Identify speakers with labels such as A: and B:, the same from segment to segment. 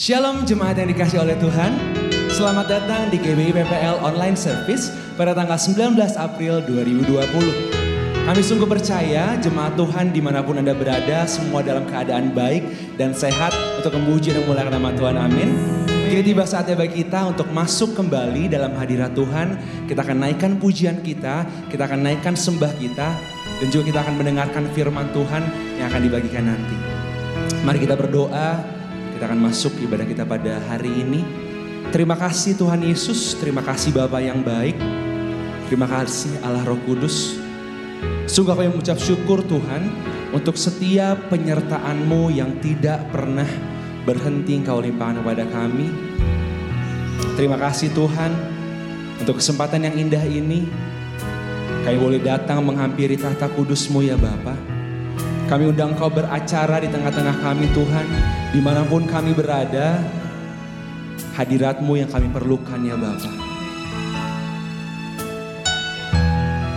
A: Shalom jemaat yang dikasih oleh Tuhan. Selamat datang di GBI PPL Online Service pada tanggal 19 April 2020. Kami sungguh percaya jemaat Tuhan di mana pun Anda berada semua dalam keadaan baik dan sehat untuk memuji dan memuliakan nama Tuhan. Amin. Kini tiba saatnya bagi kita untuk masuk kembali dalam hadirat Tuhan. Kita akan naikkan pujian kita, kita akan naikkan sembah kita, dan juga kita akan mendengarkan firman Tuhan yang akan dibagikan nanti. Mari kita berdoa, kita akan masuk ibadah kita pada hari ini. Terima kasih Tuhan Yesus, terima kasih Bapa yang baik, terima kasih Allah Roh Kudus. Sungguh kami mengucap syukur Tuhan untuk setiap penyertaan-Mu yang tidak pernah berhenti Engkau limpahkan kepada kami. Terima kasih Tuhan untuk kesempatan yang indah ini. Kami boleh datang menghampiri tahta kudus-Mu ya Bapa. Kami undang Kau beracara di tengah-tengah kami Tuhan. Di mana pun kami berada, hadirat-Mu yang kami perlukan ya Bapa.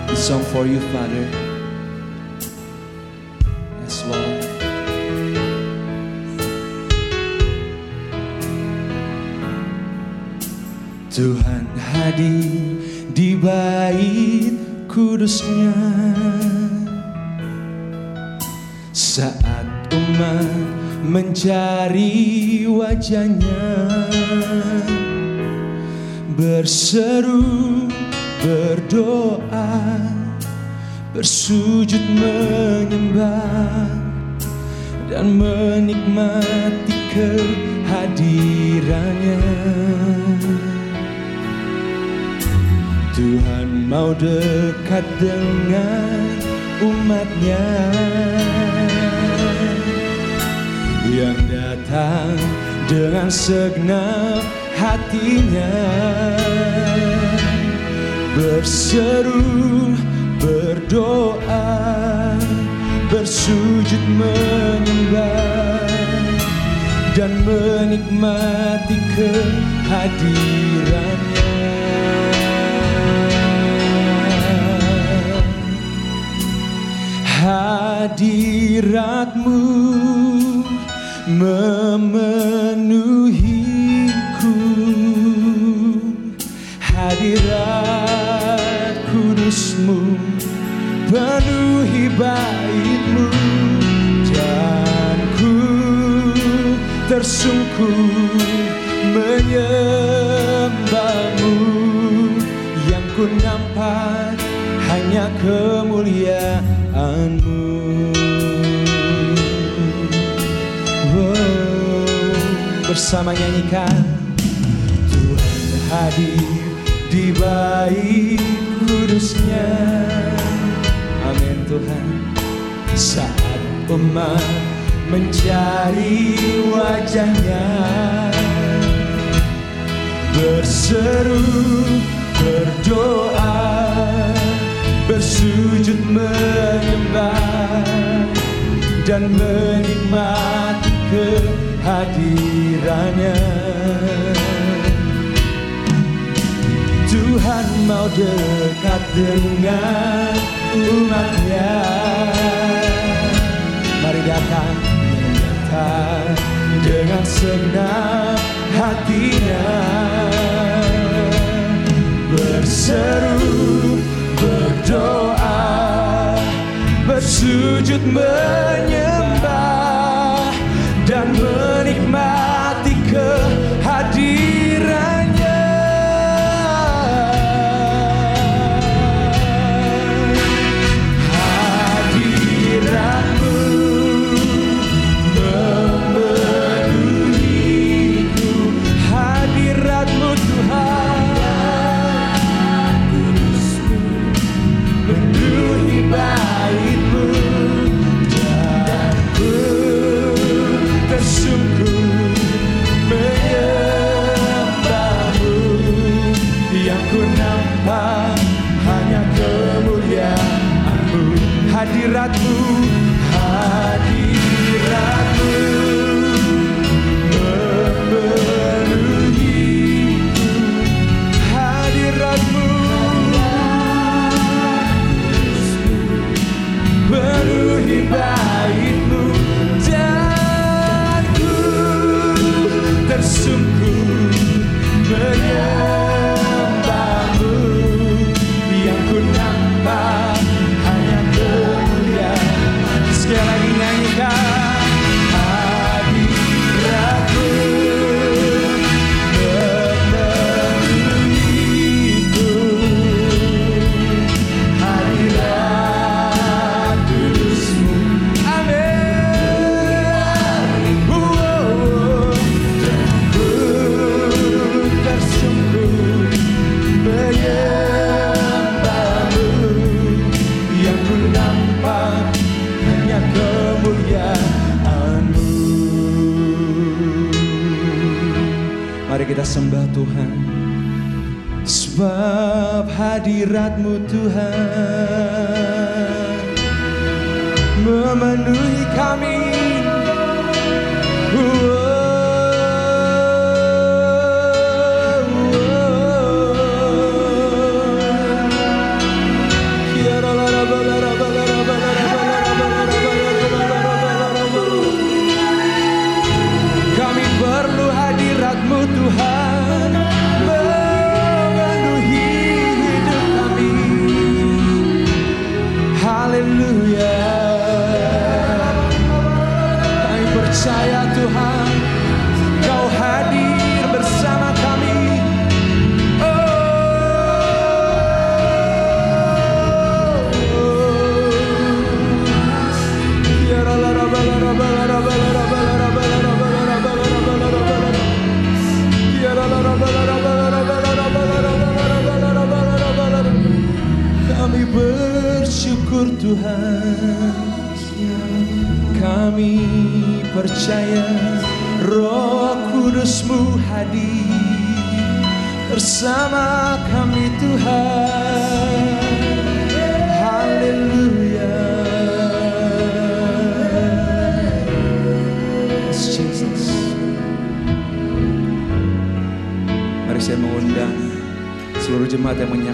A: This song for you Father. Yes Lord. Tuhan hadir di bait kudusnya Saat umat mencari wajahnya. Berseru, berdoa, bersujud menyembah Dan menikmati kehadirannya. Tuhan mau dekat dengan umatnya Yang datang dengan segenap hatinya. Berseru, berdoa, bersujud menyembah Dan menikmati kehadirannya. Hadiratmu memenuhiku. Hadirat kudusmu penuhi baitmu Dan ku tersungkur menyembahmu. Yang ku nampak hanya kemuliaanmu Bersama nyanyikan. Tuhan hadir di bait kudusnya. Amin Tuhan. Saat umat mencari wajahnya. Berseru, berdoa bersujud menyembah dan menikmati kehadirannya. Tuhan mau dekat dengan umatnya. Mari datang, datang dengan segenap hatinya. Berseru, berdoa, bersujud menyembah menikmati kehadirannya.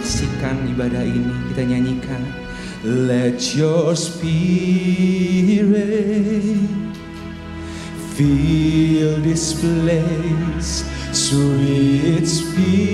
A: saksikan ibadah ini, kita nyanyikan. Let your spirit feel this place, sweet spirit.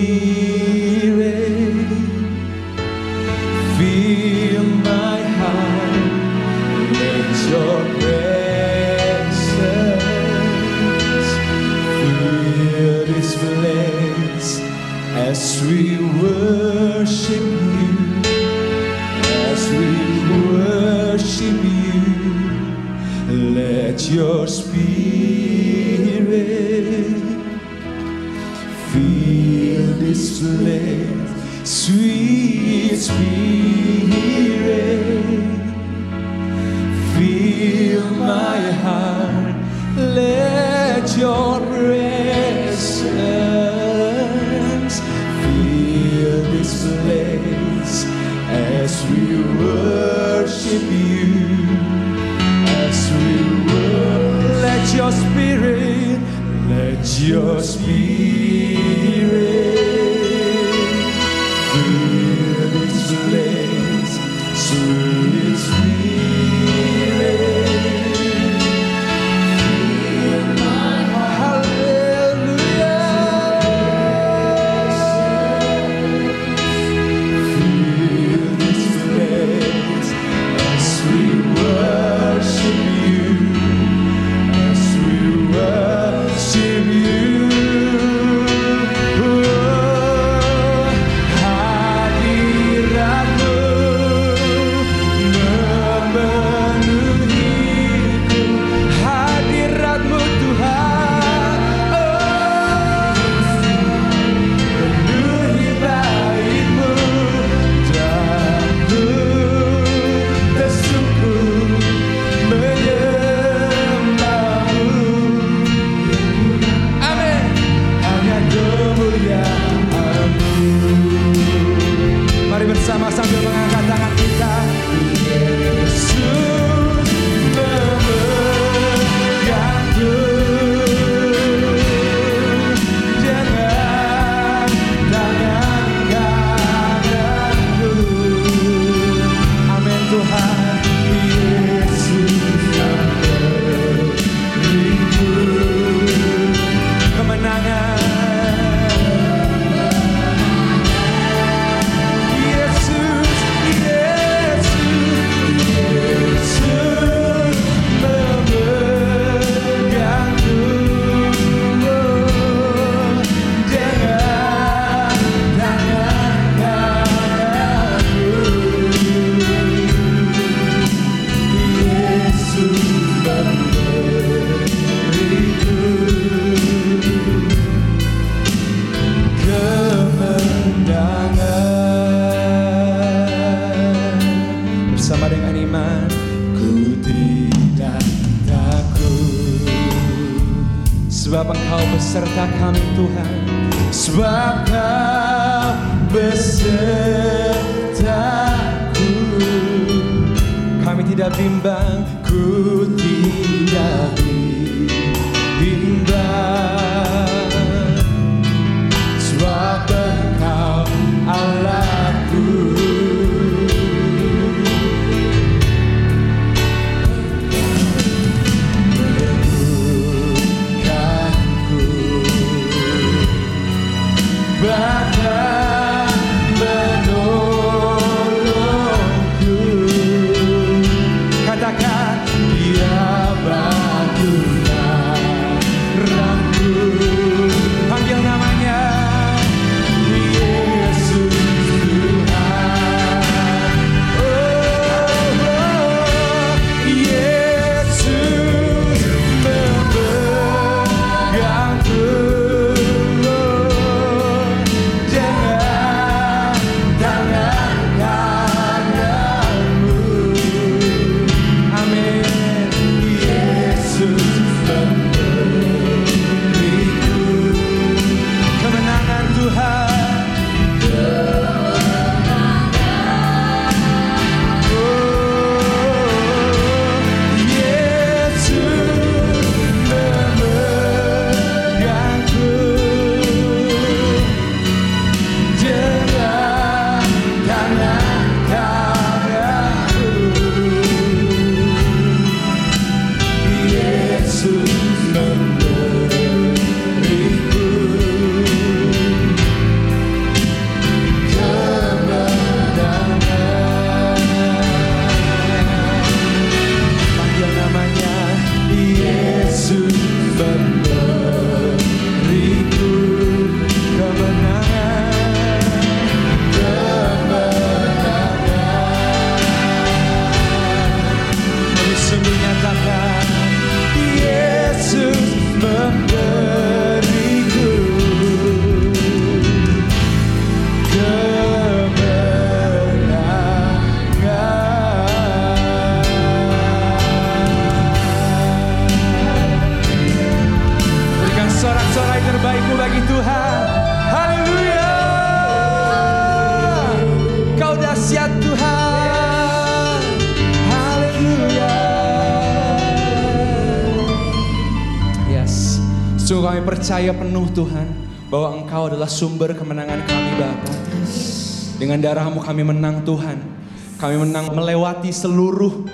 A: Kami percaya penuh Tuhan bahwa Engkau adalah sumber kemenangan kami Bapa. Dengan darahmu kami menang Tuhan. Kami menang melewati seluruh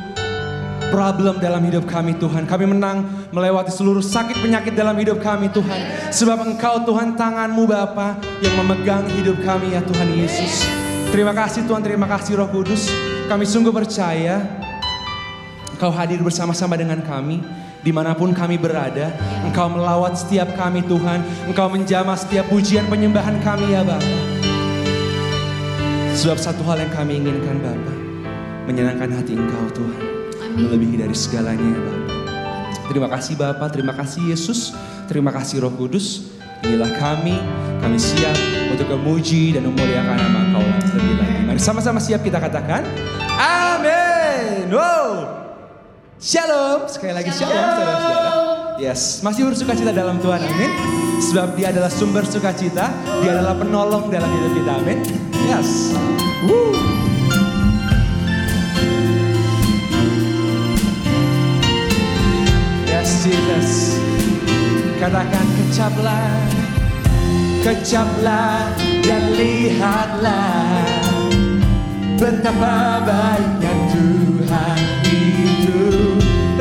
A: problem dalam hidup kami Tuhan. Kami menang melewati seluruh sakit penyakit dalam hidup kami Tuhan. Sebab Engkau Tuhan tanganmu Bapa yang memegang hidup kami ya Tuhan Yesus. Terima kasih Tuhan, terima kasih Roh Kudus. Kami sungguh percaya Engkau hadir bersama-sama dengan kami di mana pun kami berada. Engkau melawat setiap kami Tuhan. Engkau menjamah setiap pujian penyembahan kami ya Bapa. Sebab satu hal yang kami inginkan Bapa, menyenangkan hati Engkau Tuhan. Melebihi dari segalanya ya Bapa. Terima kasih Bapa, terima kasih Yesus, terima kasih Roh Kudus. Inilah kami, kami siap untuk memuji dan memuliakan nama Engkau lebih lagi. Mari sama-sama siap kita katakan, Amin. Wow. Shalom, sekali lagi shalom, saudara-saudara. Yes, masih bersuka cita dalam Tuhan, amin. Sebab dia adalah sumber sukacita, dia adalah penolong dalam hidup kita, amin. Yes. Woo. Yes, Jesus. Katakan kecaplah, kecaplah dan lihatlah betapa baiknya Tuhan itu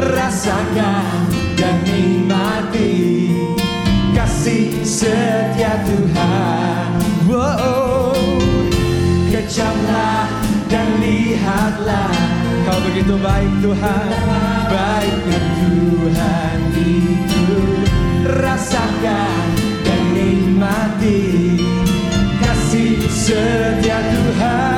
A: rasakan dan nikmati kasih setia Tuhan. Wow, kecaplah dan lihatlah kau begitu baik Tuhan, baiknya Tuhan itu rasakan dan nikmati kasih setia Tuhan.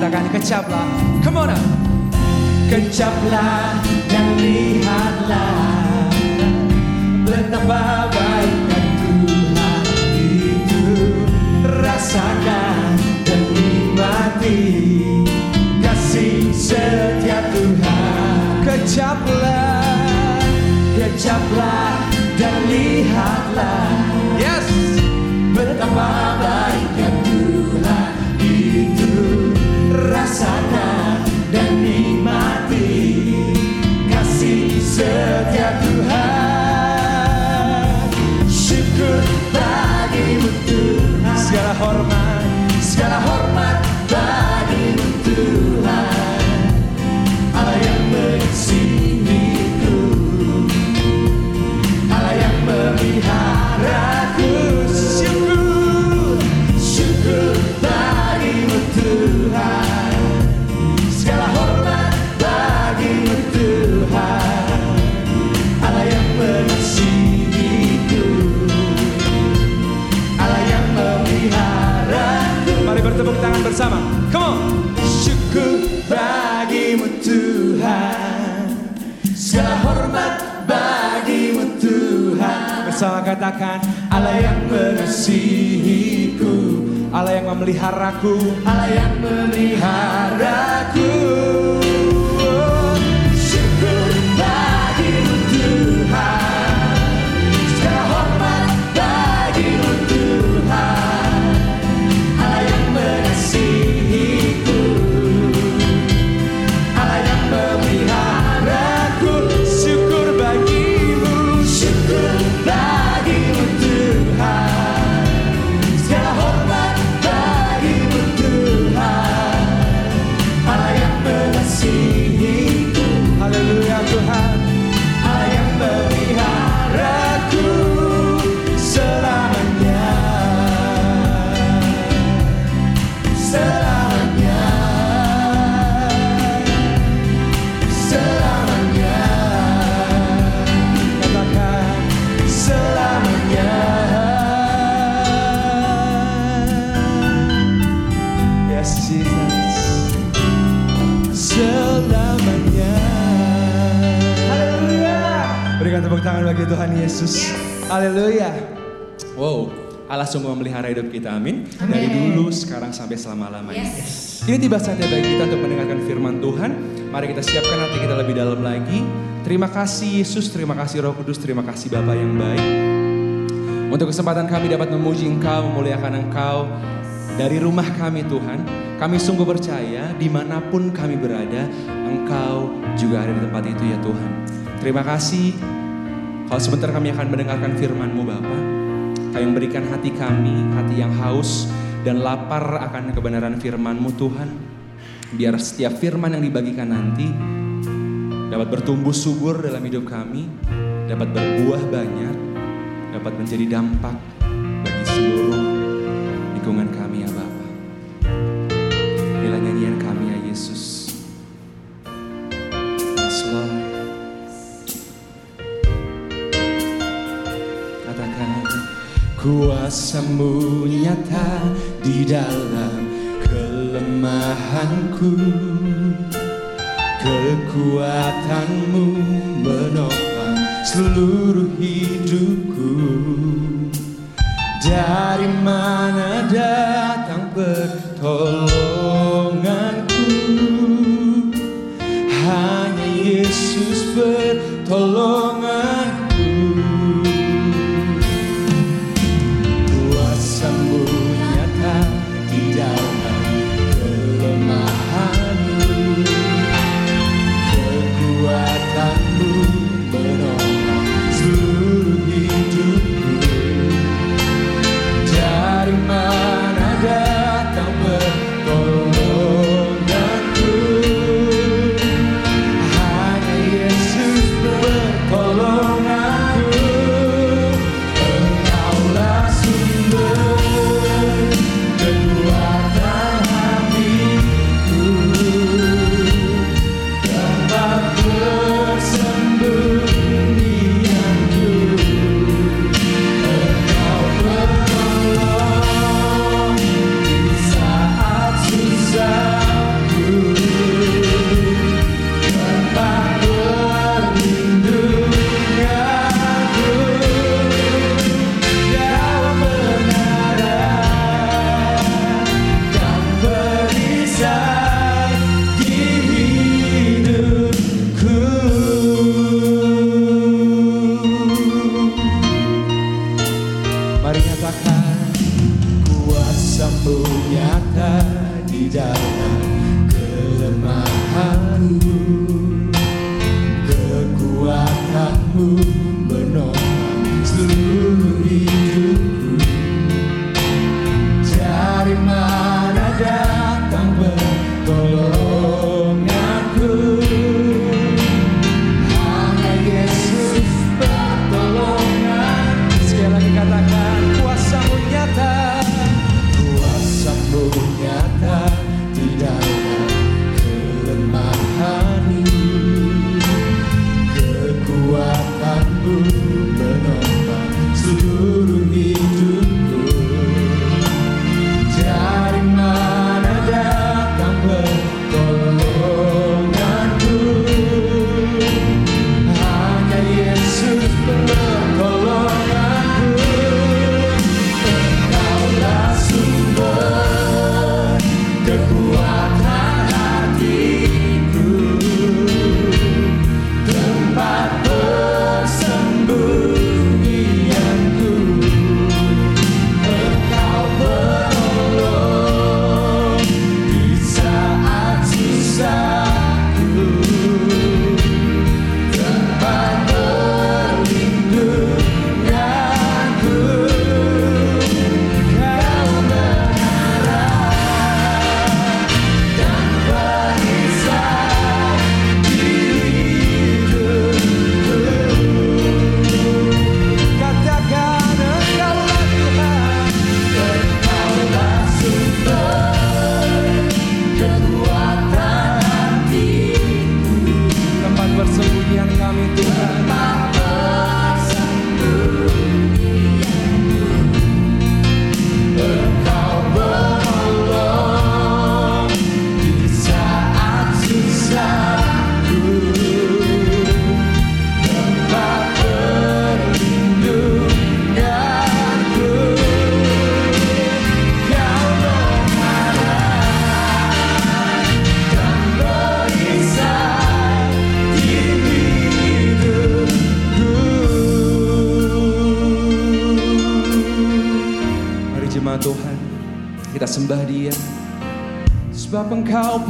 A: Katakan kecaplah. Come on now. Kecaplah dan lihatlah betapa baiknya Tuhan itu. Rasakan dan nikmati kasih setia Tuhan. Kecaplah, kecaplah dan lihatlah. Yes, betapa baiknya Allah yang mengasihiku, Allah yang memeliharaku, Allah yang memeliharaku. Yes. Selamanya. Haleluya. Berikan tepuk tangan bagi Tuhan Yesus. Haleluya. Wow, Allah sungguh memelihara hidup kita, amin. Dari dulu, sekarang sampai selama-lamanya. Ini tiba saatnya bagi kita untuk mendengarkan firman Tuhan. Mari kita siapkan hati kita lebih dalam lagi. Terima kasih Yesus, terima kasih Roh Kudus, terima kasih Bapa yang baik. Untuk kesempatan kami dapat memuji Engkau, memuliakan Engkau dari rumah kami Tuhan. Kami sungguh percaya di mana pun kami berada, Engkau juga ada di tempat itu ya Tuhan. Terima kasih. Kalau sebentar kami akan mendengarkan firman-Mu Bapa. Kau yang berikan hati kami, hati yang haus dan lapar akan kebenaran firman-Mu Tuhan. Biar setiap firman yang dibagikan nanti dapat bertumbuh subur dalam hidup kami, dapat berbuah banyak, dapat menjadi dampak bagi seluruh lingkungan kami kuasamu nyata di dalam kelemahanku. Kekuatanmu menopang seluruh hidupku. Dari mana datang pertolonganku? Hanya Yesus pertolonganku engkau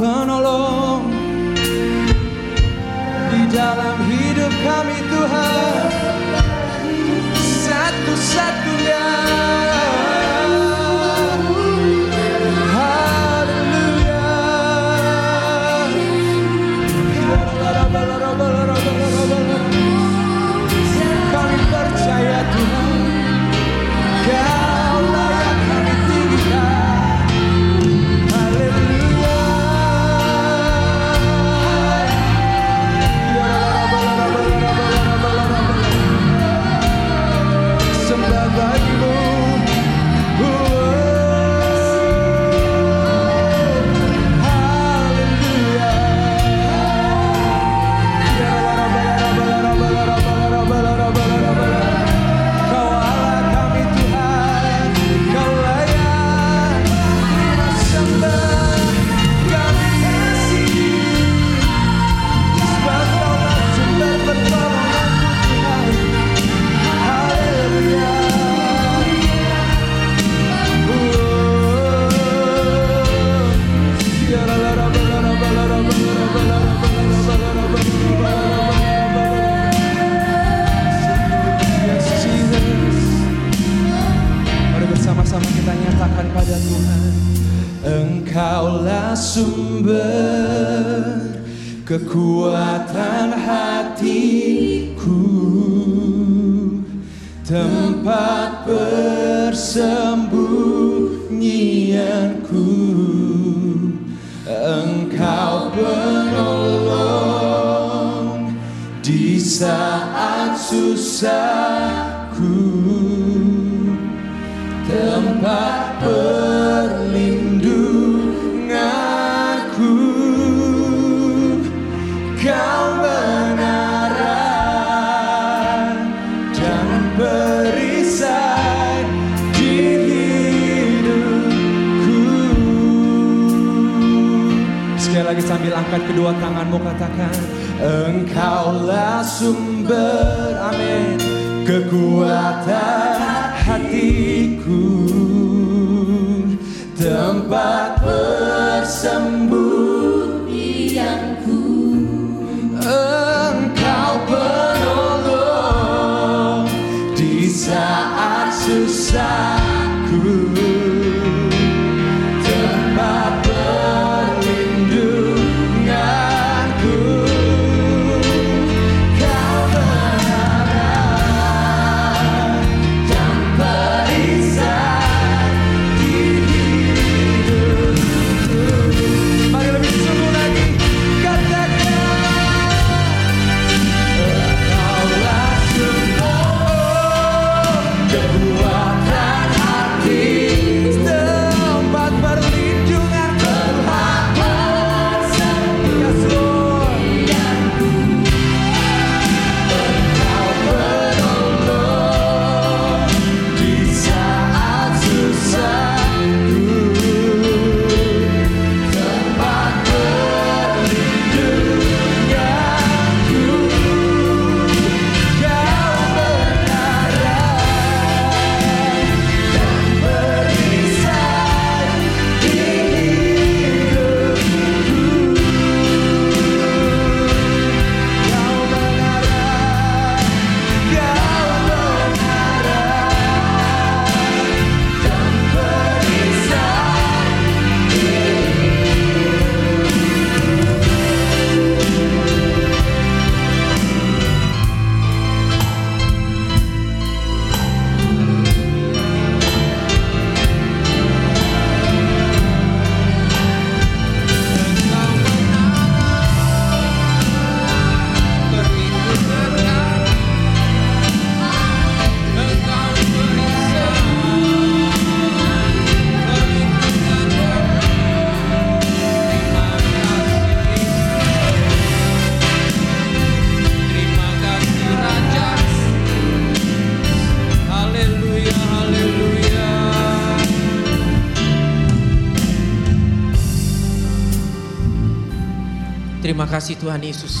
A: kasih Tuhan
B: Yesus.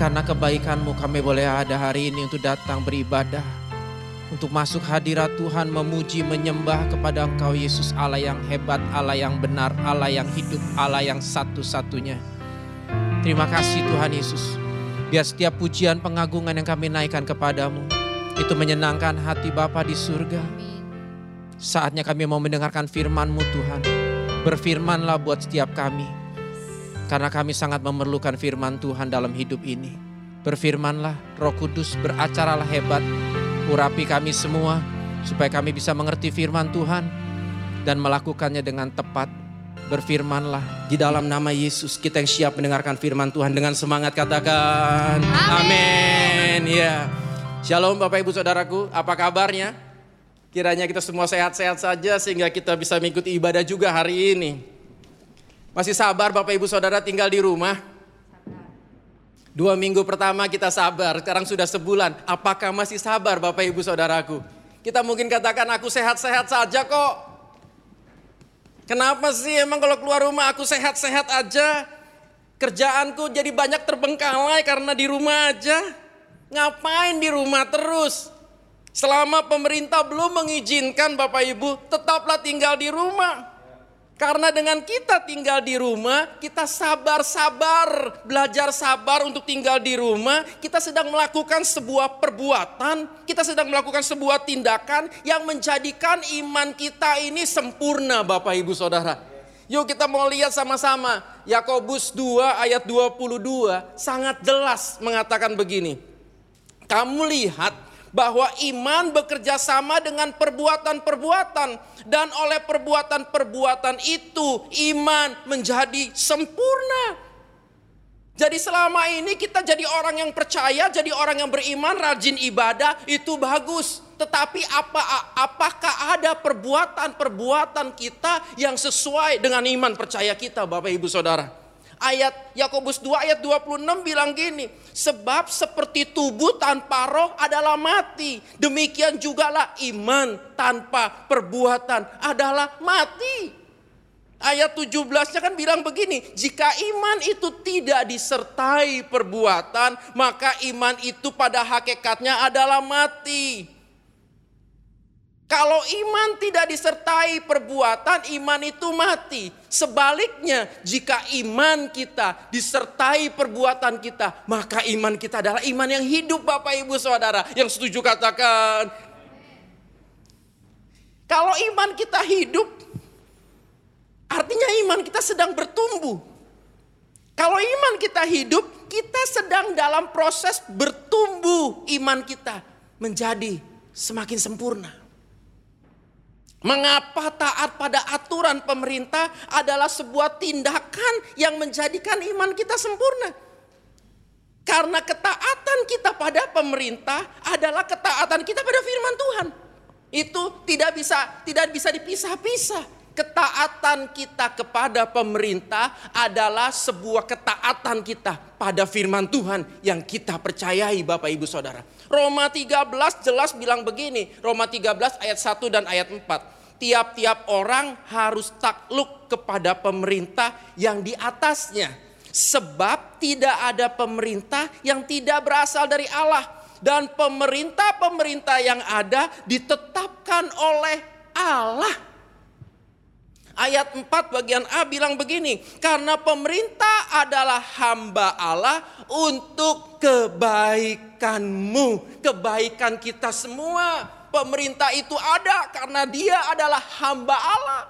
B: Karena kebaikanmu kami boleh ada hari ini untuk datang beribadah. untuk masuk hadirat Tuhan memuji menyembah kepada Engkau Yesus Allah yang hebat, Allah yang benar, Allah yang hidup, Allah yang satu-satunya. Terima kasih Tuhan Yesus. Biar setiap pujian pengagungan yang kami naikkan kepadamu itu menyenangkan hati Bapa di surga. Saatnya kami mau mendengarkan firman-Mu Tuhan. Berfirmanlah buat setiap kami. Karena kami sangat memerlukan firman Tuhan dalam hidup ini. Berfirmanlah, Roh Kudus beracaralah hebat Urapi kami semua supaya kami bisa mengerti firman Tuhan dan melakukannya dengan tepat. Berfirmanlah di dalam nama Yesus kita yang siap mendengarkan firman Tuhan dengan semangat katakan amin. Ya. Shalom Bapak Ibu Saudaraku, apa kabarnya? Kiranya kita semua sehat-sehat saja sehingga kita bisa mengikuti ibadah juga hari ini. Masih sabar Bapak Ibu Saudara tinggal di rumah? Dua minggu pertama kita sabar, sekarang sudah sebulan. Apakah masih sabar Bapak Ibu Saudaraku? Kita mungkin katakan aku sehat-sehat saja kok. Kenapa sih emang kalau keluar rumah aku sehat-sehat aja? Kerjaanku jadi banyak terbengkalai karena di rumah aja. Ngapain di rumah terus? Selama pemerintah belum mengizinkan Bapak Ibu, tetaplah tinggal di rumah. Karena dengan kita tinggal di rumah, kita sabar-sabar, belajar sabar untuk tinggal di rumah, kita sedang melakukan sebuah perbuatan, kita sedang melakukan sebuah tindakan yang menjadikan iman kita ini sempurna Bapak Ibu Saudara. Yuk kita mau lihat sama-sama. Yakobus 2 ayat 22 sangat jelas mengatakan begini. Kamu lihat bahwa iman bekerja sama dengan perbuatan-perbuatan dan oleh perbuatan-perbuatan itu iman menjadi sempurna. Jadi selama ini kita jadi orang yang percaya, jadi orang yang beriman, rajin ibadah itu bagus. Tetapi apa apakah ada perbuatan-perbuatan kita yang sesuai dengan iman percaya kita Bapak Ibu Saudara? Ayat Yakobus 2 ayat 26 bilang gini, sebab seperti tubuh tanpa roh adalah mati, demikian jugalah iman tanpa perbuatan adalah mati. Ayat 17-nya kan bilang begini, jika iman itu tidak disertai perbuatan, maka iman itu pada hakikatnya adalah mati. Kalau iman tidak disertai perbuatan, iman itu mati. Sebaliknya, jika iman kita disertai perbuatan kita, maka iman kita adalah iman yang hidup Bapak Ibu Saudara. Yang setuju katakan. Kalau iman kita hidup, artinya iman kita sedang bertumbuh. Kalau iman kita hidup, kita sedang dalam proses bertumbuh iman kita menjadi semakin sempurna. Mengapa taat pada aturan pemerintah adalah sebuah tindakan yang menjadikan iman kita sempurna? Karena ketaatan kita pada pemerintah adalah ketaatan kita pada firman Tuhan. Itu tidak bisa tidak bisa dipisah-pisah. Ketaatan kita kepada pemerintah adalah sebuah ketaatan kita pada firman Tuhan yang kita percayai Bapak Ibu Saudara. Roma 13 jelas bilang begini, Roma 13 ayat 1 dan ayat 4 tiap-tiap orang harus takluk kepada pemerintah yang di atasnya. Sebab tidak ada pemerintah yang tidak berasal dari Allah. Dan pemerintah-pemerintah yang ada ditetapkan oleh Allah. Ayat 4 bagian A bilang begini. Karena pemerintah adalah hamba Allah untuk kebaikanmu. Kebaikan kita semua pemerintah itu ada karena dia adalah hamba Allah.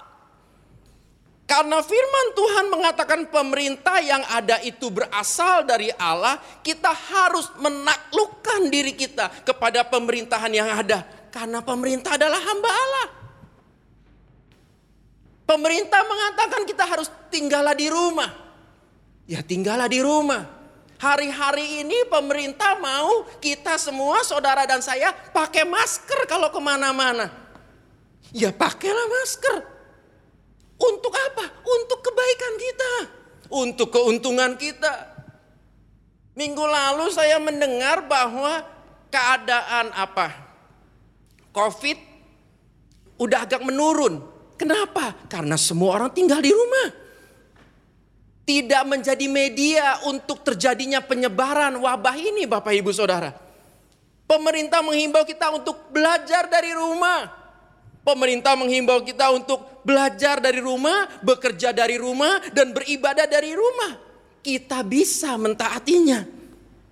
B: Karena firman Tuhan mengatakan pemerintah yang ada itu berasal dari Allah, kita harus menaklukkan diri kita kepada pemerintahan yang ada. Karena pemerintah adalah hamba Allah. Pemerintah mengatakan kita harus tinggallah di rumah. Ya tinggallah di rumah. Hari-hari ini pemerintah mau kita semua saudara dan saya pakai masker kalau ke mana-mana. Ya pakailah masker. Untuk apa? Untuk kebaikan kita. Untuk keuntungan kita. Minggu lalu saya mendengar bahwa keadaan apa? Covid udah agak menurun. Kenapa? Karena semua orang tinggal di rumah tidak menjadi media untuk terjadinya penyebaran wabah ini Bapak Ibu Saudara. Pemerintah menghimbau kita untuk belajar dari rumah. Pemerintah menghimbau kita untuk belajar dari rumah, bekerja dari rumah, dan beribadah dari rumah. Kita bisa mentaatinya.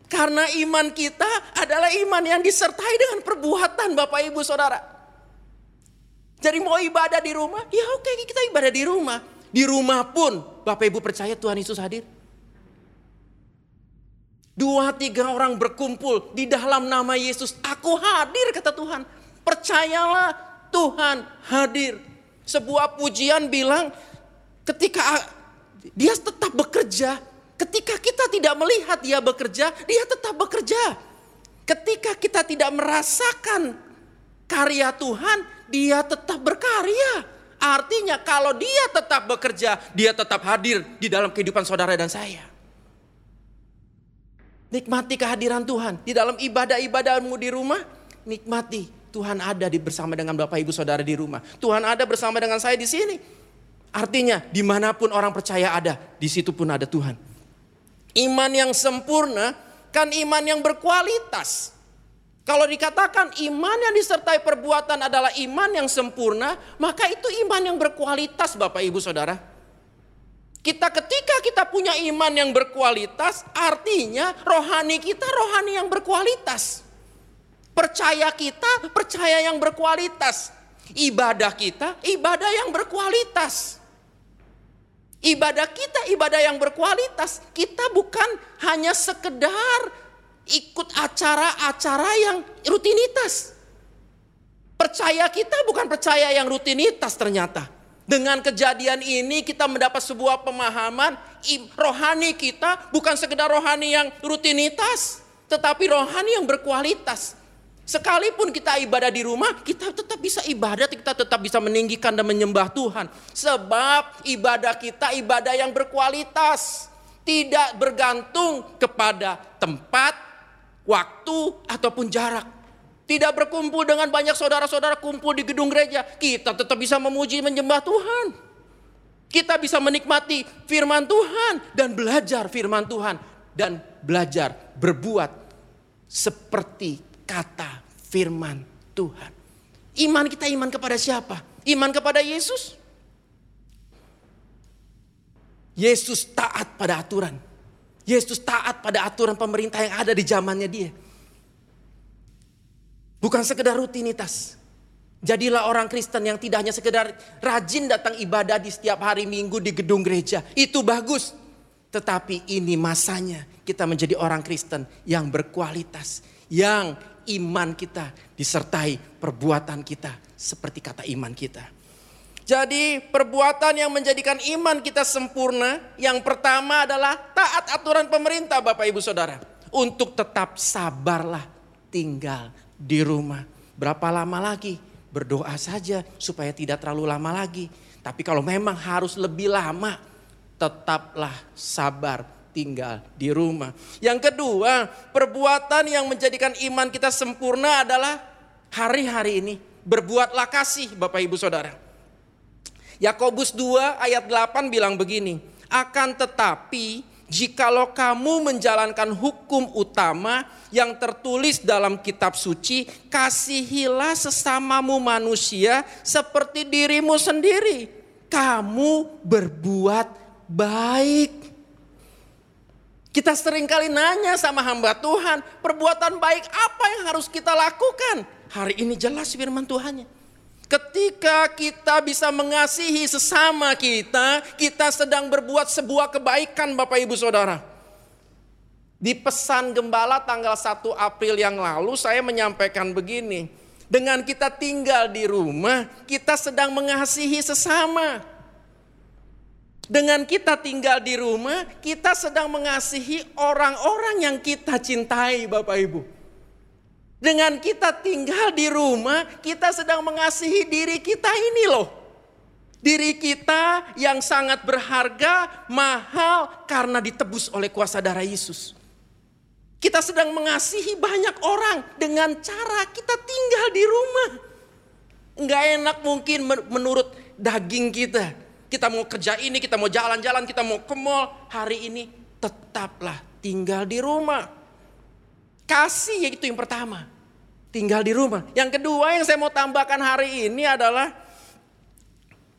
B: Karena iman kita adalah iman yang disertai dengan perbuatan Bapak Ibu Saudara. Jadi mau ibadah di rumah, ya oke kita ibadah di rumah. Di rumah pun Bapak Ibu percaya Tuhan Yesus hadir. Dua tiga orang berkumpul di dalam nama Yesus. Aku hadir kata Tuhan. Percayalah Tuhan hadir. Sebuah pujian bilang ketika dia tetap bekerja. Ketika kita tidak melihat dia bekerja, dia tetap bekerja. Ketika kita tidak merasakan karya Tuhan, dia tetap berkarya. Artinya kalau dia tetap bekerja, dia tetap hadir di dalam kehidupan saudara dan saya. Nikmati kehadiran Tuhan. Di dalam ibadah-ibadahmu di rumah, nikmati. Tuhan ada di bersama dengan Bapak Ibu Saudara di rumah. Tuhan ada bersama dengan saya di sini. Artinya di mana pun orang percaya ada, di situ pun ada Tuhan. Iman yang sempurna kan iman yang berkualitas. Kalau dikatakan iman yang disertai perbuatan adalah iman yang sempurna, maka itu iman yang berkualitas Bapak Ibu Saudara. Kita ketika kita punya iman yang berkualitas, artinya rohani kita rohani yang berkualitas. Percaya kita percaya yang berkualitas. Ibadah kita ibadah yang berkualitas. Ibadah kita ibadah yang berkualitas. Kita bukan hanya sekedar ikut acara-acara yang rutinitas. Percaya kita bukan percaya yang rutinitas ternyata. Dengan kejadian ini kita mendapat sebuah pemahaman rohani kita bukan sekedar rohani yang rutinitas, tetapi rohani yang berkualitas. Sekalipun kita ibadah di rumah, kita tetap bisa ibadah, kita tetap bisa meninggikan dan menyembah Tuhan. Sebab ibadah kita ibadah yang berkualitas. Tidak bergantung kepada tempat, waktu, ataupun jarak. Tidak berkumpul dengan banyak saudara-saudara kumpul di gedung gereja. Kita tetap bisa memuji menyembah Tuhan. Kita bisa menikmati firman Tuhan dan belajar firman Tuhan. Dan belajar berbuat seperti kata firman Tuhan. Iman kita iman kepada siapa? Iman kepada Yesus. Yesus taat pada aturan. Yesus taat pada aturan pemerintah yang ada di zamannya dia. Bukan sekedar rutinitas. Jadilah orang Kristen yang tidak hanya sekedar rajin datang ibadah di setiap hari minggu di gedung gereja. Itu bagus. Tetapi ini masanya kita menjadi orang Kristen yang berkualitas. Yang iman kita disertai perbuatan kita seperti kata iman kita. Jadi perbuatan yang menjadikan iman kita sempurna yang pertama adalah taat aturan pemerintah Bapak Ibu Saudara. Untuk tetap sabarlah tinggal di rumah. Berapa lama lagi? Berdoa saja supaya tidak terlalu lama lagi. Tapi kalau memang harus lebih lama, tetaplah sabar tinggal di rumah. Yang kedua, perbuatan yang menjadikan iman kita sempurna adalah hari-hari ini berbuatlah kasih Bapak Ibu Saudara. Yakobus 2 ayat 8 bilang begini, akan tetapi jikalau kamu menjalankan hukum utama yang tertulis dalam kitab suci, kasihilah sesamamu manusia seperti dirimu sendiri. Kamu berbuat baik. Kita sering kali nanya sama hamba Tuhan, perbuatan baik apa yang harus kita lakukan? Hari ini jelas firman Tuhannya. Ketika kita bisa mengasihi sesama kita, kita sedang berbuat sebuah kebaikan Bapak Ibu Saudara. Di pesan gembala tanggal 1 April yang lalu saya menyampaikan begini. Dengan kita tinggal di rumah, kita sedang mengasihi sesama. Dengan kita tinggal di rumah, kita sedang mengasihi orang-orang yang kita cintai Bapak Ibu. Dengan kita tinggal di rumah, kita sedang mengasihi diri kita ini loh. Diri kita yang sangat berharga, mahal karena ditebus oleh kuasa darah Yesus. Kita sedang mengasihi banyak orang dengan cara kita tinggal di rumah. Enggak enak mungkin menurut daging kita. Kita mau kerja ini, kita mau jalan-jalan, kita mau ke mall. Hari ini tetaplah tinggal di rumah. Kasih yaitu yang pertama. tinggal di rumah. Yang kedua yang saya mau tambahkan hari ini adalah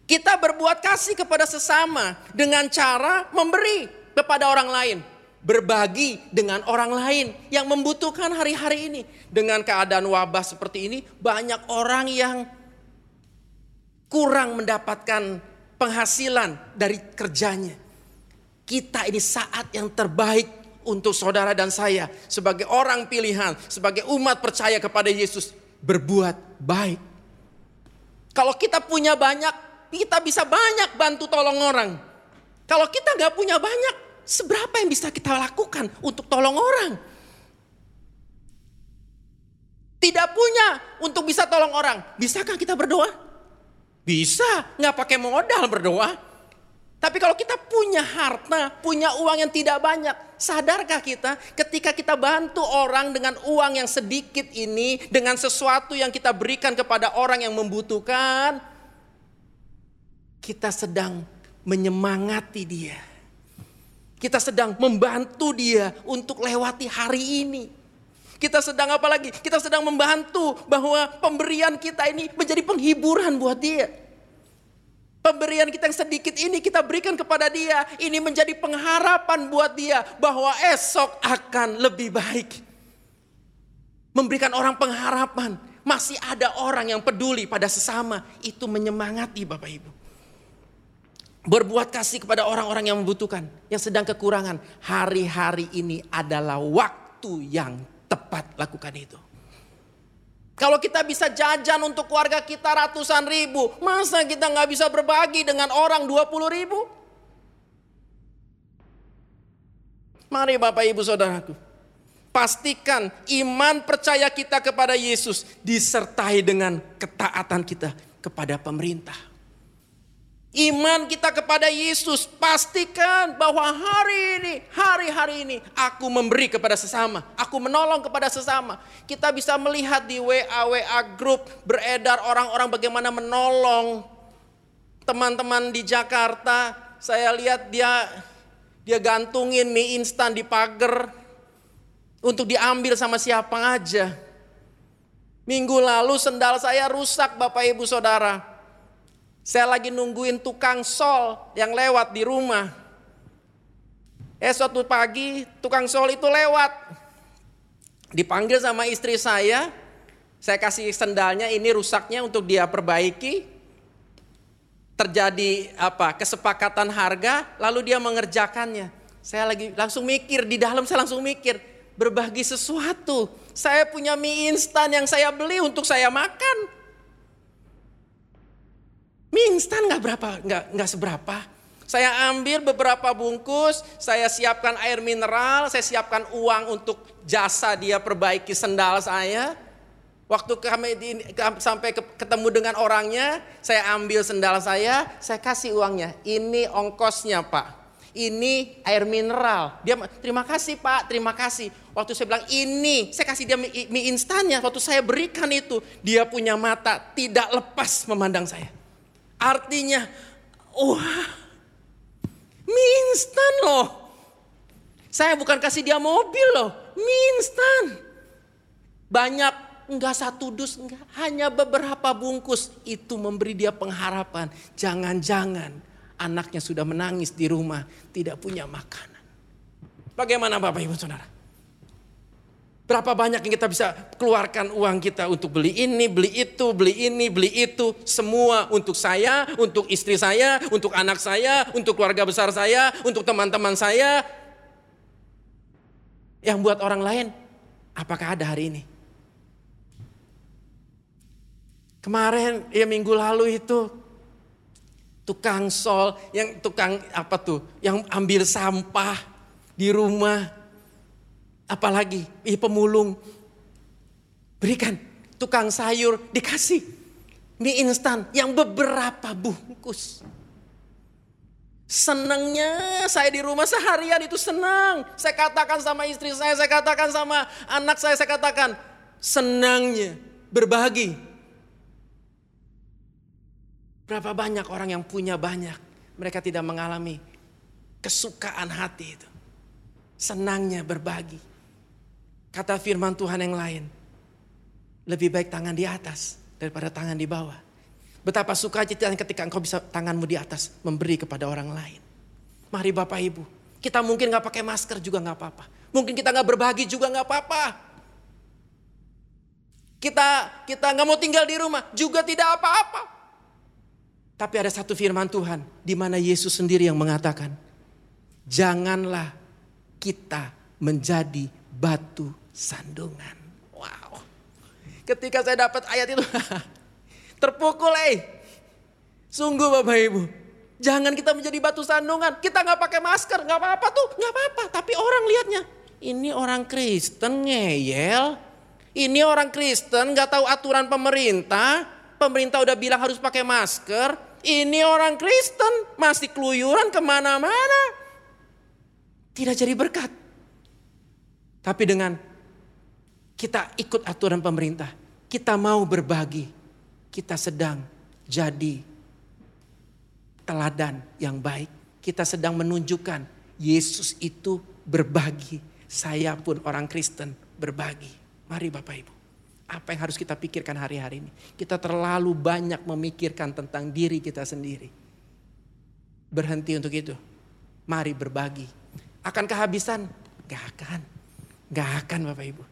B: kita berbuat kasih kepada sesama dengan cara memberi kepada orang lain. Berbagi dengan orang lain yang membutuhkan hari-hari ini. Dengan keadaan wabah seperti ini, banyak orang yang kurang mendapatkan penghasilan dari kerjanya. Kita ini saat yang terbaik untuk saudara dan saya sebagai orang pilihan, sebagai umat percaya kepada Yesus berbuat baik. Kalau kita punya banyak, kita bisa banyak bantu tolong orang. Kalau kita nggak punya banyak, Seberapa yang bisa kita lakukan untuk tolong orang? Tidak punya untuk bisa tolong orang. Bisakah kita berdoa? Bisa, nggak pakai modal berdoa. Tapi kalau kita punya harta, punya uang yang tidak banyak, sadarkah kita ketika kita bantu orang dengan uang yang sedikit ini, dengan sesuatu yang kita berikan kepada orang yang membutuhkan, kita sedang menyemangati dia. Kita sedang membantu dia untuk lewati hari ini. Kita sedang apa lagi? Kita sedang membantu bahwa pemberian kita ini menjadi penghiburan buat dia. Pemberian kita yang sedikit ini kita berikan kepada dia. Ini menjadi pengharapan buat dia bahwa esok akan lebih baik. Memberikan orang pengharapan. Masih ada orang yang peduli pada sesama. Itu menyemangati Bapak Ibu. Berbuat kasih kepada orang-orang yang membutuhkan, yang sedang kekurangan. Hari-hari ini adalah waktu yang tepat lakukan itu. Kalau kita bisa jajan untuk keluarga kita ratusan ribu, masa kita nggak bisa berbagi dengan orang 20 ribu? Mari Bapak Ibu Saudaraku, pastikan iman percaya kita kepada Yesus disertai dengan ketaatan kita kepada pemerintah. Iman kita kepada Yesus pastikan bahwa hari ini, hari-hari ini aku memberi kepada sesama, aku menolong kepada sesama. Kita bisa melihat di WA WA grup beredar orang-orang bagaimana menolong teman-teman di Jakarta. Saya lihat dia dia gantungin mie instan di pagar untuk diambil sama siapa aja. Minggu lalu sendal saya rusak Bapak Ibu Saudara. Saya lagi nungguin tukang sol yang lewat di rumah. Eh suatu pagi tukang sol itu lewat. Dipanggil sama istri saya. Saya kasih sendalnya ini rusaknya untuk dia perbaiki. Terjadi apa kesepakatan harga lalu dia mengerjakannya. Saya lagi langsung mikir di dalam saya langsung mikir berbagi sesuatu. Saya punya mie instan yang saya beli untuk saya makan. Mie instan nggak berapa, nggak nggak seberapa. Saya ambil beberapa bungkus, saya siapkan air mineral, saya siapkan uang untuk jasa dia perbaiki sendal saya. Waktu kami di, sampai ketemu dengan orangnya, saya ambil sendal saya, saya kasih uangnya. Ini ongkosnya pak. Ini air mineral. Dia terima kasih pak, terima kasih. Waktu saya bilang ini, saya kasih dia mie, mie instannya. Waktu saya berikan itu, dia punya mata tidak lepas memandang saya. Artinya, wah, mie instan loh. Saya bukan kasih dia mobil loh, mie instan. Banyak, enggak satu dus, enggak. Hanya beberapa bungkus. Itu memberi dia pengharapan. Jangan-jangan anaknya sudah menangis di rumah, tidak punya makanan. Bagaimana Bapak Ibu Saudara? Berapa banyak yang kita bisa keluarkan uang kita untuk beli ini, beli itu, beli ini, beli itu. Semua untuk saya, untuk istri saya, untuk anak saya, untuk keluarga besar saya, untuk teman-teman saya. Yang buat orang lain, apakah ada hari ini? Kemarin ya minggu lalu itu tukang sol yang tukang apa tuh yang ambil sampah di rumah Apalagi ih pemulung. Berikan tukang sayur dikasih mie instan yang beberapa bungkus. Senangnya saya di rumah seharian itu senang. Saya katakan sama istri saya, saya katakan sama anak saya, saya katakan senangnya berbagi. Berapa banyak orang yang punya banyak, mereka tidak mengalami kesukaan hati itu. Senangnya berbagi. Kata firman Tuhan yang lain.
A: Lebih baik tangan di atas daripada tangan di bawah. Betapa sukacita ketika engkau bisa tanganmu di atas memberi kepada orang lain. Mari Bapak Ibu, kita mungkin nggak pakai masker juga nggak apa-apa. Mungkin kita nggak berbagi juga nggak apa-apa. Kita kita nggak mau tinggal di rumah juga tidak apa-apa. Tapi ada satu firman Tuhan di mana Yesus sendiri yang mengatakan, janganlah kita menjadi batu sandungan. Wow. Ketika saya dapat ayat itu, terpukul eh. Sungguh Bapak Ibu. Jangan kita menjadi batu sandungan. Kita nggak pakai masker, nggak apa-apa tuh, nggak apa-apa. Tapi orang lihatnya, ini orang Kristen ngeyel. Ini orang Kristen nggak tahu aturan pemerintah. Pemerintah udah bilang harus pakai masker. Ini orang Kristen masih keluyuran ke mana-mana. Tidak jadi berkat. Tapi dengan kita ikut aturan pemerintah, kita mau berbagi, kita sedang jadi teladan yang baik. Kita sedang menunjukkan Yesus itu berbagi. Saya pun orang Kristen berbagi. Mari Bapak Ibu. Apa yang harus kita pikirkan hari-hari ini? Kita terlalu banyak memikirkan tentang diri kita sendiri. Berhenti untuk itu. Mari berbagi. Akan kehabisan? Gak akan. Gak akan Bapak Ibu.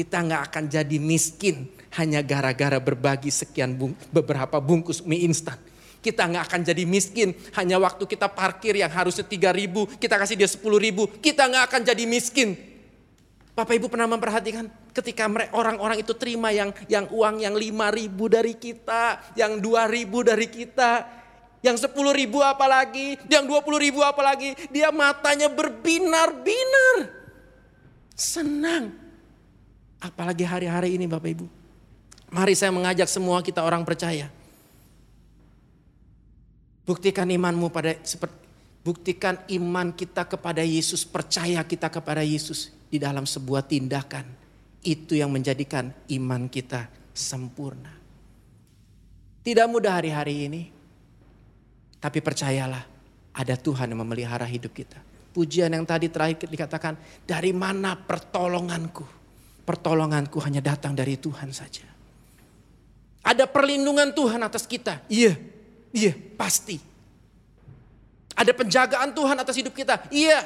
A: Kita gak akan jadi miskin hanya gara-gara berbagi sekian bung, beberapa bungkus mie instan. Kita nggak akan jadi miskin hanya waktu kita parkir yang harusnya 3 ribu, kita kasih dia 10 ribu, kita nggak akan jadi miskin. Bapak Ibu pernah memperhatikan ketika orang-orang itu terima yang yang uang yang 5 ribu dari kita, yang 2 ribu dari kita, yang 10 ribu apalagi, yang 20 ribu apalagi, dia matanya berbinar-binar. Senang. Apalagi hari-hari ini Bapak Ibu. Mari saya mengajak semua kita orang percaya Buktikan imanmu pada seperti buktikan iman kita kepada Yesus, percaya kita kepada Yesus di dalam sebuah tindakan. Itu yang menjadikan iman kita sempurna. Tidak mudah hari-hari ini. Tapi percayalah ada Tuhan yang memelihara hidup kita. Pujian yang tadi terakhir dikatakan, dari mana pertolonganku? Pertolonganku hanya datang dari Tuhan saja. Ada perlindungan Tuhan atas kita. Iya, Iya, pasti. Ada penjagaan Tuhan atas hidup kita. Iya,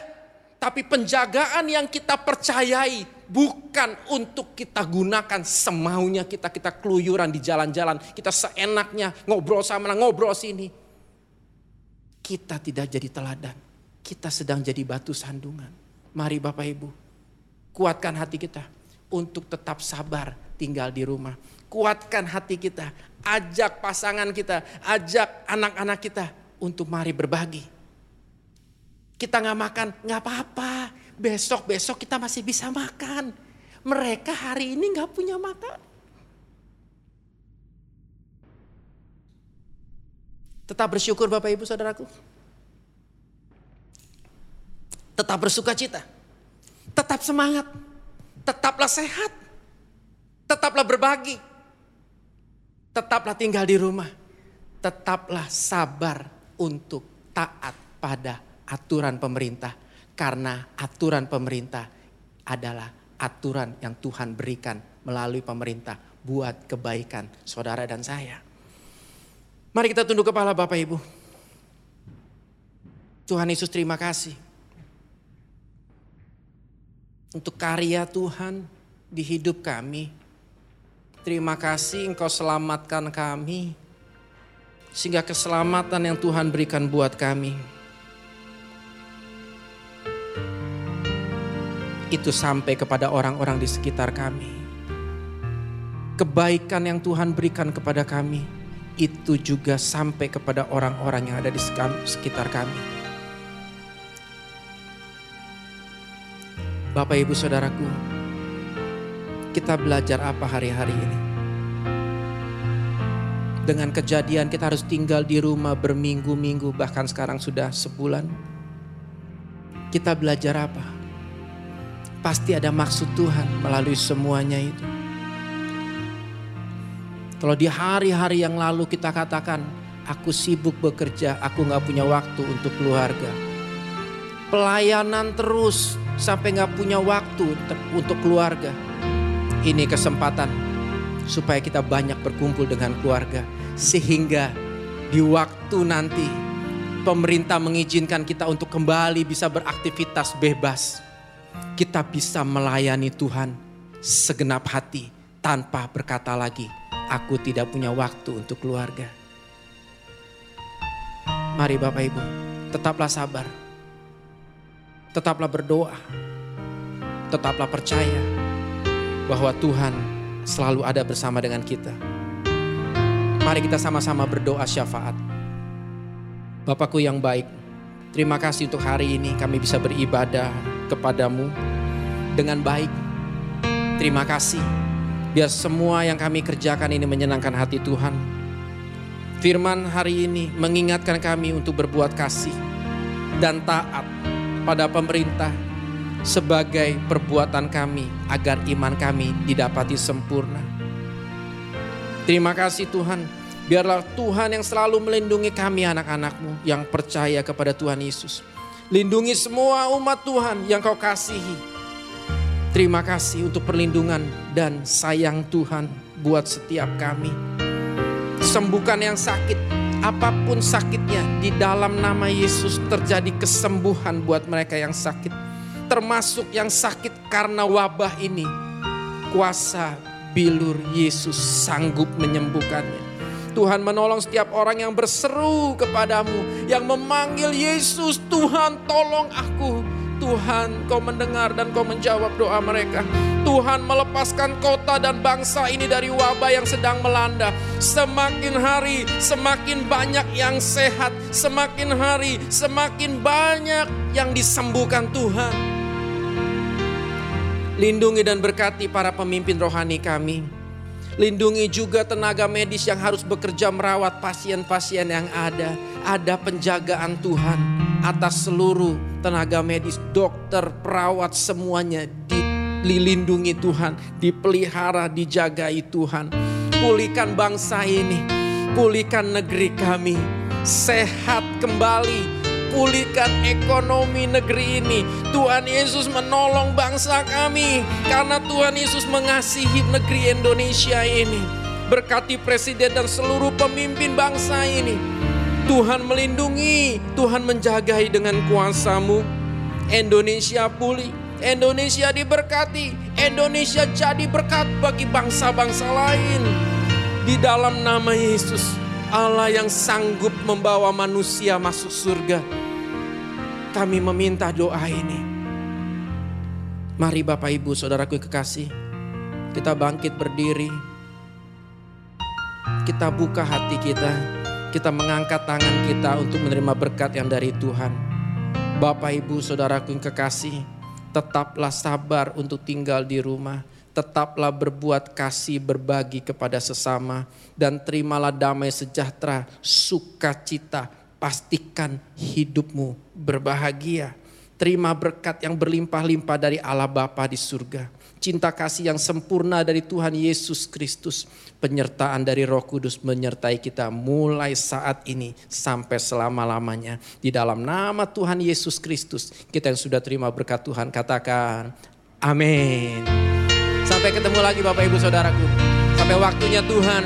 A: tapi penjagaan yang kita percayai bukan untuk kita gunakan semaunya kita kita keluyuran di jalan-jalan, kita seenaknya ngobrol sama ngobrol sini. Kita tidak jadi teladan. Kita sedang jadi batu sandungan. Mari Bapak Ibu, kuatkan hati kita untuk tetap sabar tinggal di rumah. Kuatkan hati kita, ajak pasangan kita, ajak anak-anak kita untuk mari berbagi. Kita nggak makan, nggak apa-apa. Besok-besok kita masih bisa makan. Mereka hari ini nggak punya makan. Tetap bersyukur Bapak Ibu Saudaraku. Tetap bersuka cita. Tetap semangat. Tetaplah sehat. Tetaplah berbagi tetaplah tinggal di rumah. Tetaplah sabar untuk taat pada aturan pemerintah. Karena aturan pemerintah adalah aturan yang Tuhan berikan melalui pemerintah buat kebaikan saudara dan saya. Mari kita tunduk kepala Bapak Ibu. Tuhan Yesus terima kasih. Untuk karya Tuhan di hidup kami Terima kasih engkau selamatkan kami. Sehingga keselamatan yang Tuhan berikan buat kami. Itu sampai kepada orang-orang di sekitar kami. Kebaikan yang Tuhan berikan kepada kami. Itu juga sampai kepada orang-orang yang ada di sekitar kami. Bapak ibu saudaraku, kita belajar apa hari-hari ini? Dengan kejadian kita harus tinggal di rumah berminggu-minggu bahkan sekarang sudah sebulan. Kita belajar apa? Pasti ada maksud Tuhan melalui semuanya itu. Kalau di hari-hari yang lalu kita katakan, aku sibuk bekerja, aku gak punya waktu untuk keluarga. Pelayanan terus sampai gak punya waktu untuk keluarga ini kesempatan supaya kita banyak berkumpul dengan keluarga sehingga di waktu nanti pemerintah mengizinkan kita untuk kembali bisa beraktivitas bebas. Kita bisa melayani Tuhan segenap hati tanpa berkata lagi, aku tidak punya waktu untuk keluarga. Mari Bapak Ibu, tetaplah sabar. Tetaplah berdoa. Tetaplah percaya bahwa Tuhan selalu ada bersama dengan kita. Mari kita sama-sama berdoa syafaat. Bapakku yang baik, terima kasih untuk hari ini kami bisa beribadah kepadamu dengan baik. Terima kasih. Biar semua yang kami kerjakan ini menyenangkan hati Tuhan. Firman hari ini mengingatkan kami untuk berbuat kasih dan taat pada pemerintah sebagai perbuatan kami agar iman kami didapati sempurna. Terima kasih Tuhan, biarlah Tuhan yang selalu melindungi kami anak-anakmu yang percaya kepada Tuhan Yesus. Lindungi semua umat Tuhan yang kau kasihi. Terima kasih untuk perlindungan dan sayang Tuhan buat setiap kami. Sembuhkan yang sakit, apa pun sakitnya, di dalam nama Yesus terjadi kesembuhan buat mereka yang sakit. Termasuk yang sakit karena wabah ini. Kuasa bilur Yesus sanggup menyembuhkannya. Tuhan menolong setiap orang yang berseru kepadamu, yang memanggil Yesus, Tuhan tolong aku. Tuhan kau mendengar dan kau menjawab doa mereka. Tuhan melepaskan kota dan bangsa ini dari wabah yang sedang melanda. Semakin hari semakin banyak yang sehat. Semakin hari semakin banyak yang disembuhkan Tuhan. Lindungi dan berkati para pemimpin rohani kami. Lindungi juga tenaga medis yang harus bekerja merawat pasien-pasien yang ada. Ada penjagaan Tuhan atas seluruh tenaga medis, dokter, perawat semuanya dilindungi Tuhan, dipelihara, dijagai Tuhan. Pulihkan bangsa ini, pulihkan negeri kami, sehat kembali, pulihkan ekonomi negeri ini. Tuhan Yesus menolong bangsa kami karena Tuhan Yesus mengasihi negeri Indonesia ini. Berkati presiden dan seluruh pemimpin bangsa ini. Tuhan melindungi, Tuhan menjagai dengan kuasamu. Indonesia pulih, Indonesia diberkati, Indonesia jadi berkat bagi bangsa-bangsa lain. Di dalam nama Yesus, Allah yang sanggup membawa manusia masuk surga. Kami meminta doa ini. Mari Bapak Ibu Saudaraku kekasih, kita bangkit berdiri. Kita buka hati kita, kita mengangkat tangan kita untuk menerima berkat yang dari Tuhan. Bapak Ibu Saudaraku yang kekasih, tetaplah sabar untuk tinggal di rumah. Tetaplah berbuat kasih berbagi kepada sesama. Dan terimalah damai sejahtera, sukacita. Pastikan hidupmu berbahagia. Terima berkat yang berlimpah-limpah dari Allah Bapa di surga. Cinta kasih yang sempurna dari Tuhan Yesus Kristus. Penyertaan dari roh kudus menyertai kita mulai saat ini sampai selama-lamanya. Di dalam nama Tuhan Yesus Kristus kita yang sudah terima berkat Tuhan katakan amin. Sampai ketemu lagi Bapak Ibu Saudaraku. Sampai waktunya Tuhan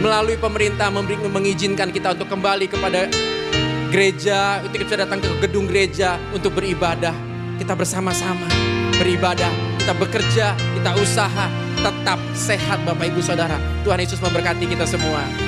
A: melalui pemerintah mengizinkan kita untuk kembali kepada gereja, untuk kita datang ke gedung gereja untuk beribadah. Kita bersama-sama beribadah, kita bekerja, kita usaha, tetap sehat Bapak Ibu Saudara. Tuhan Yesus memberkati kita semua.